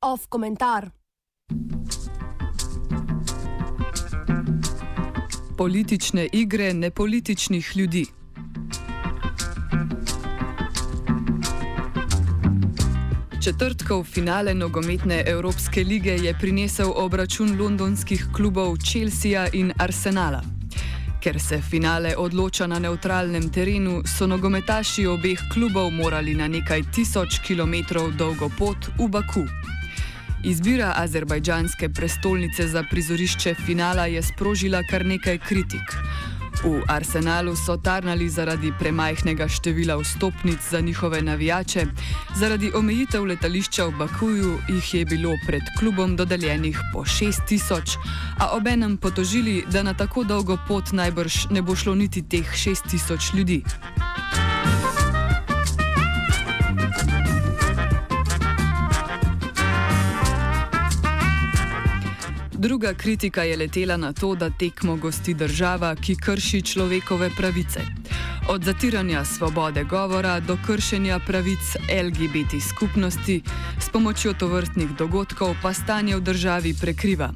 Off komentar. Politične igre nepolitičnih ljudi. Četrtkov finale nogometne Evropske lige je prinesel obračun londonskih klubov Chelsea in Arsenala. Ker se finale odloča na neutralnem terenu, so nogometaši obeh klubov morali na nekaj tisoč kilometrov dolgo pot v Baku. Izbira azerbajdžanske prestolnice za prizorišče finala je sprožila kar nekaj kritik. V Arsenalu so tarnali zaradi premajhnega števila vstopnic za njihove navijače, zaradi omejitev letališča v Bakuju jih je bilo pred klubom dodeljenih po 6000, a obenem potožili, da na tako dolgo pot najbrž ne bo šlo niti teh 6000 ljudi. Druga kritika je letela na to, da tekmo gosti država, ki krši človekove pravice. Od zatiranja svobode govora do kršenja pravic LGBT skupnosti s pomočjo tovrstnih dogodkov pa stanje v državi prekriva.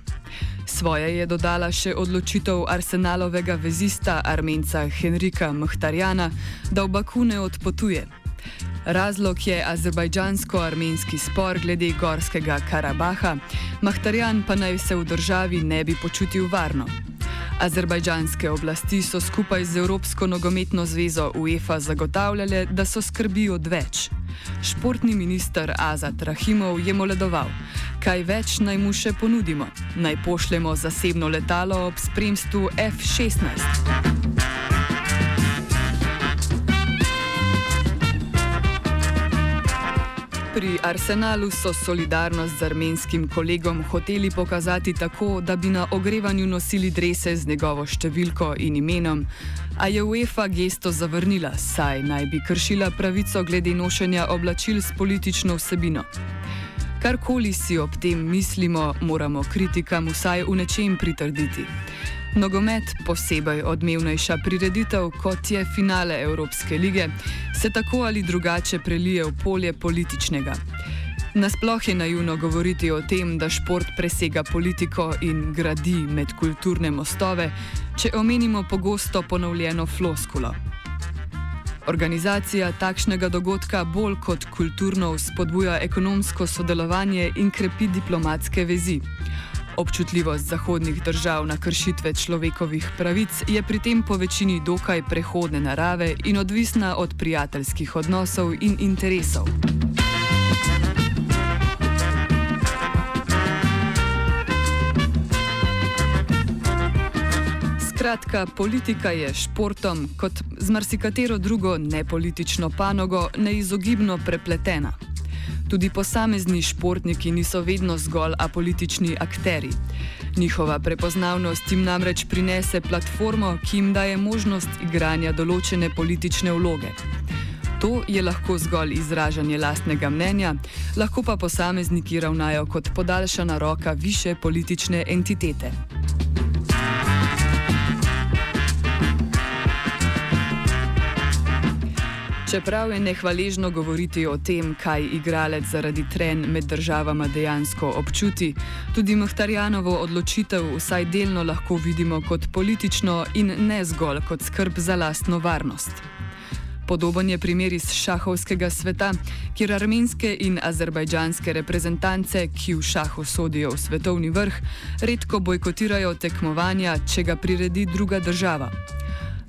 Svoje je dodala še odločitev arsenalovega vezista Armenca Henrika Mhtarjana, da v Baku ne odpotuje. Razlog je azerbajdžansko-armenski spor glede Gorskega Karabaha, Mahtarjan pa naj se v državi ne bi počutil varno. Azerbajdžanske oblasti so skupaj z Evropsko nogometno zvezo UEFA zagotavljale, da so skrbi odveč. Športni minister Azat Rahimov je moledoval, kaj več naj mu še ponudimo, naj pošljemo zasebno letalo ob spremstvu F-16. Pri Arsenalu so solidarnost z armenskim kolegom hoteli pokazati tako, da bi na ogrevanju nosili drese z njegovo številko in imenom, a je UEFA gesto zavrnila, saj naj bi kršila pravico glede nošenja oblačil s politično vsebino. Karkoli si ob tem mislimo, moramo kritikam vsaj v nečem pritrditi. Nogomet, posebej odmevnejša prireditev kot je finale Evropske lige, se tako ali drugače prelije v polje političnega. Nasploh je naivno govoriti o tem, da šport presega politiko in gradi medkulturne mostove, če omenimo pogosto ponovljeno floskulo. Organizacija takšnega dogodka bolj kot kulturno spodbuja ekonomsko sodelovanje in krepi diplomatske vezi. Občutljivost zahodnih držav na kršitve človekovih pravic je pri tem po večini dokaj prehodne narave in odvisna od prijateljskih odnosov in interesov. Skratka, politika je športom, kot z marsikatero drugo nepolitično panogo, neizogibno prepletena. Tudi posamezni športniki niso vedno zgolj apolitični akteri. Njihova prepoznavnost jim namreč prinese platformo, ki jim daje možnost igranja določene politične vloge. To je lahko zgolj izražanje lastnega mnenja, lahko pa posamezniki ravnajo kot podaljšana roka više politične entitete. Čeprav je nehvaležno govoriti o tem, kaj igralec zaradi tren med državama dejansko občuti, tudi Mohtarjanovo odločitev vsaj delno lahko vidimo kot politično in ne zgolj kot skrb za lastno varnost. Podoben je primer iz šahovskega sveta, kjer armenske in azerbajdžanske reprezentance, ki v šahu sodijo v svetovni vrh, redko bojkotirajo tekmovanja, če ga priredi druga država.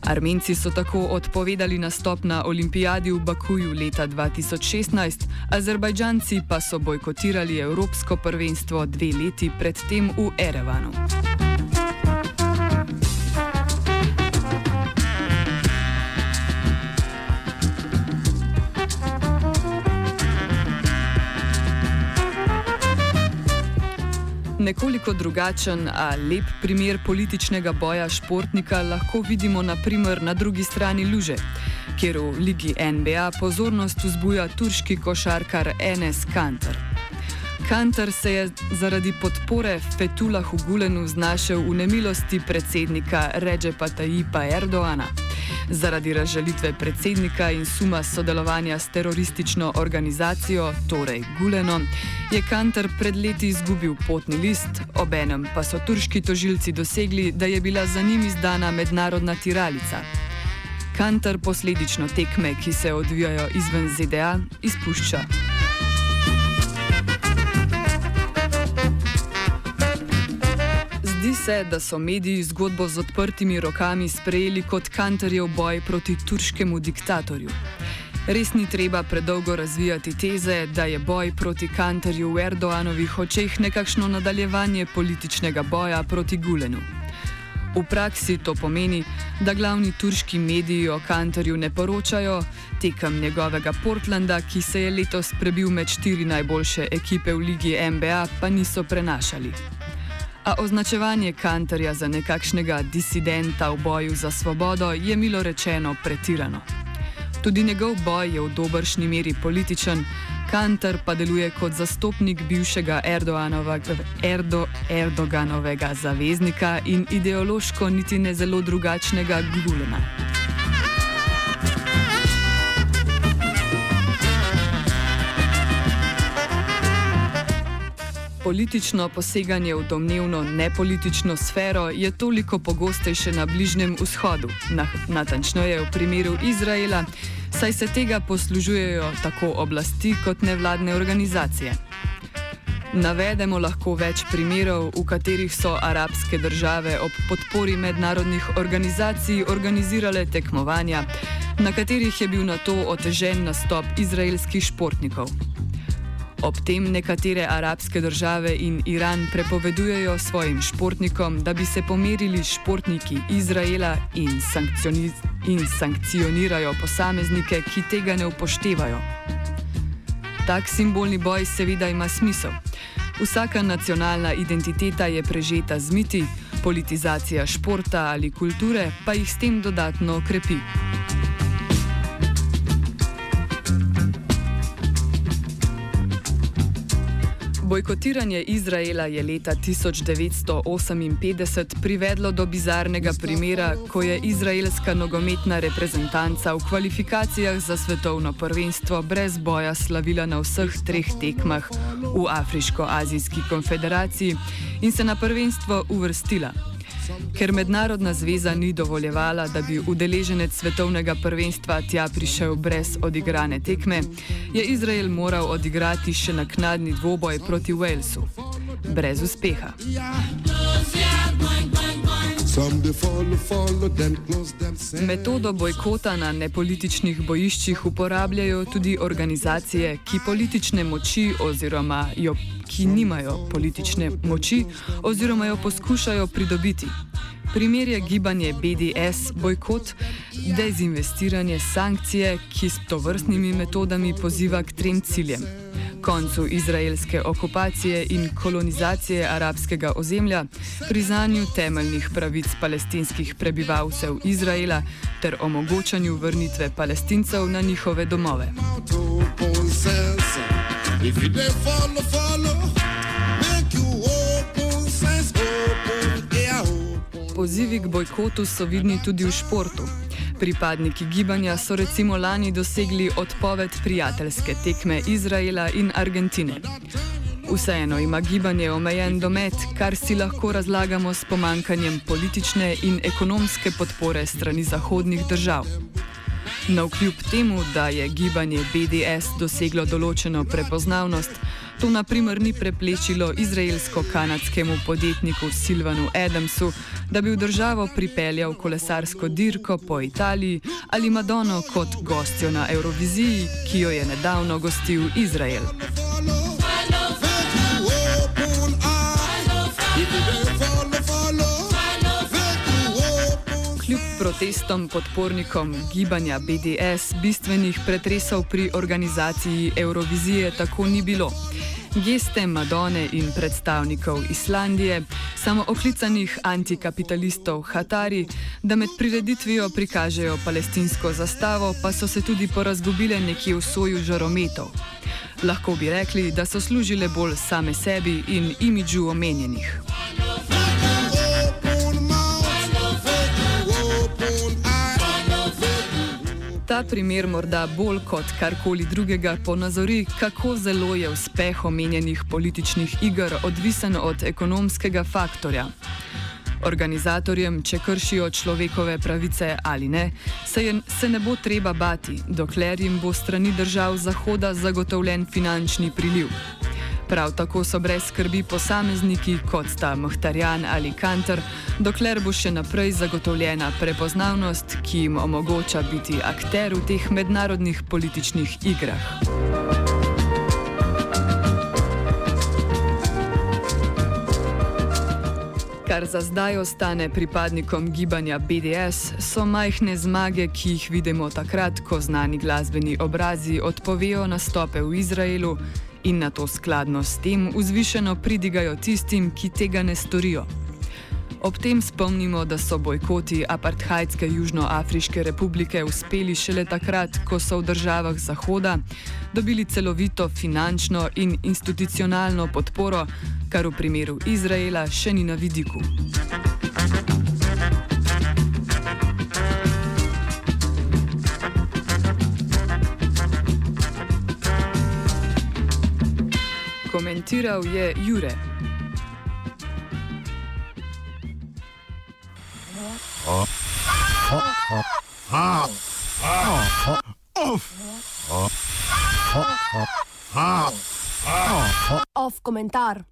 Armenci so tako odpovedali nastop na olimpijadi v Bakuju leta 2016, Azerbajdžanci pa so bojkotirali Evropsko prvenstvo dve leti predtem v Erevanu. Nekoliko drugačen, a lep primer političnega boja športnika lahko vidimo naprimer na drugi strani luže, kjer v ligi NBA pozornost vzbuja turški košarkar Enes Kanter. Kantar se je zaradi podpore Fetulahu Gulenu znašel v nemilosti predsednika Ređepa Tajipa Erdoana. Zaradi razžalitve predsednika in suma sodelovanja s teroristično organizacijo, torej Gulenom, je Kantar pred leti izgubil potni list, obenem pa so turški tožilci dosegli, da je bila za njim izdana mednarodna tiralica. Kantar posledično tekme, ki se odvijajo izven ZDA, izpušča. Se, da so mediji zgodbo z odprtimi rokami sprejeli kot kantarjev boj proti turškemu diktatorju. Res ni treba predolgo razvijati teze, da je boj proti kantarju v Erdoanovih očeh nekakšno nadaljevanje političnega boja proti Gulenu. V praksi to pomeni, da glavni turški mediji o kantarju ne poročajo, tekem njegovega Portlanda, ki se je letos prebil med štiri najboljše ekipe v ligi NBA, pa niso prenašali a označevanje Kantarja za nekakšnega disidenta v boju za svobodo je milo rečeno pretirano. Tudi njegov boj je v dobršni meri političen, Kantar pa deluje kot zastopnik bivšega Erdo, Erdoganovega zaveznika in ideološko niti ne zelo drugačnega Gulena. Politično poseganje v domnevno nepolitično sfero je toliko pogostejše na Bližnjem vzhodu, na, natančneje v primeru Izraela, saj se tega poslužujejo tako oblasti kot nevladne organizacije. Navedemo lahko več primerov, v katerih so arabske države ob podpori mednarodnih organizacij organizirale tekmovanja, na katerih je bil na to otežen nastop izraelskih športnikov. Ob tem nekatere arabske države in Iran prepovedujejo svojim športnikom, da bi se pomerili s športniki Izraela in, sankcioni in sankcionirajo posameznike, ki tega ne upoštevajo. Tak simbolni boj seveda ima smisel. Vsaka nacionalna identiteta je prežeta z miti, politizacija športa ali kulture pa jih s tem dodatno okrepi. Bojkotiranje Izraela je leta 1958 privedlo do bizarnega primera, ko je izraelska nogometna reprezentanca v kvalifikacijah za svetovno prvenstvo brez boja slavila na vseh treh tekmah v Afriško-Azijski konfederaciji in se na prvenstvo uvrstila. Ker mednarodna zveza ni dovoljevala, da bi udeleženec svetovnega prvenstva tja prišel brez odigrane tekme, je Izrael moral odigrati še naknadni dvoboj proti Walesu. Brez uspeha. Metodo bojkota na nepolitičnih bojiščih uporabljajo tudi organizacije, ki politične moči oziroma jo ki nimajo politične moči oziroma jo poskušajo pridobiti. Primer je gibanje BDS, bojkot, dezinvestiranje, sankcije, ki s to vrstnimi metodami poziva k trem ciljem: koncu izraelske okupacije in kolonizacije arabskega ozemlja, priznanju temeljnih pravic palestinskih prebivalcev Izraela ter omogočanju vrnitve palestincev na njihove domove. If you follow, follow, make you open, sense open, yeah, open. Pozivi k bojkotu so vidni tudi v športu. Pripadniki gibanja so recimo lani dosegli odpoved prijateljske tekme Izraela in Argentine. Vseeno ima gibanje omejen domet, kar si lahko razlagamo s pomankanjem politične in ekonomske podpore strani zahodnih držav. Na vkljub temu, da je gibanje BDS doseglo določeno prepoznavnost, to naprimer ni preplečilo izraelsko-kanadskemu podjetniku Silvanu Adamsu, da bi v državo pripeljal kolesarsko dirko po Italiji ali Madono kot gostjo na Euroviziji, ki jo je nedavno gostil Izrael. Protestom podpornikom gibanja BDS bistvenih pretresov pri organizaciji Eurovizije tako ni bilo. Geste Madone in predstavnikov Islandije, samooklicanih antikapitalistov Hatari, da med prireditvijo prikažejo palestinsko zastavo, pa so se tudi porazgubile nekje v soju žarometov. Lahko bi rekli, da so služile bolj same sebi in imidžu omenjenih. Ta primer morda bolj kot karkoli drugega ponazori, kako zelo je uspeh omenjenih političnih iger odvisen od ekonomskega faktorja. Organizatorjem, če kršijo človekove pravice ali ne, se, je, se ne bo treba bati, dokler jim bo strani držav Zahoda zagotovljen finančni priliv. Prav tako so brez skrbi posamezniki, kot sta Mohtarjan ali Kantor, dokler bo še naprej zagotovljena prepoznavnost, ki jim omogoča biti akter v teh mednarodnih političnih igrah. Kar za zdaj ostane pripadnikom gibanja BDS, so majhne zmage, ki jih vidimo takrat, ko znani glasbeni obrazi odpovejo nastope v Izraelu in na to skladno s tem vzvišeno pridigajo tistim, ki tega ne storijo. Ob tem spomnimo, da so bojkoti apartheidske Južnoafriške republike uspeli šele takrat, ko so v državah Zahoda dobili celovito finančno in institucionalno podporo, kar v primeru Izraela še ni na vidiku. Komentiral je Jure. Off komentar.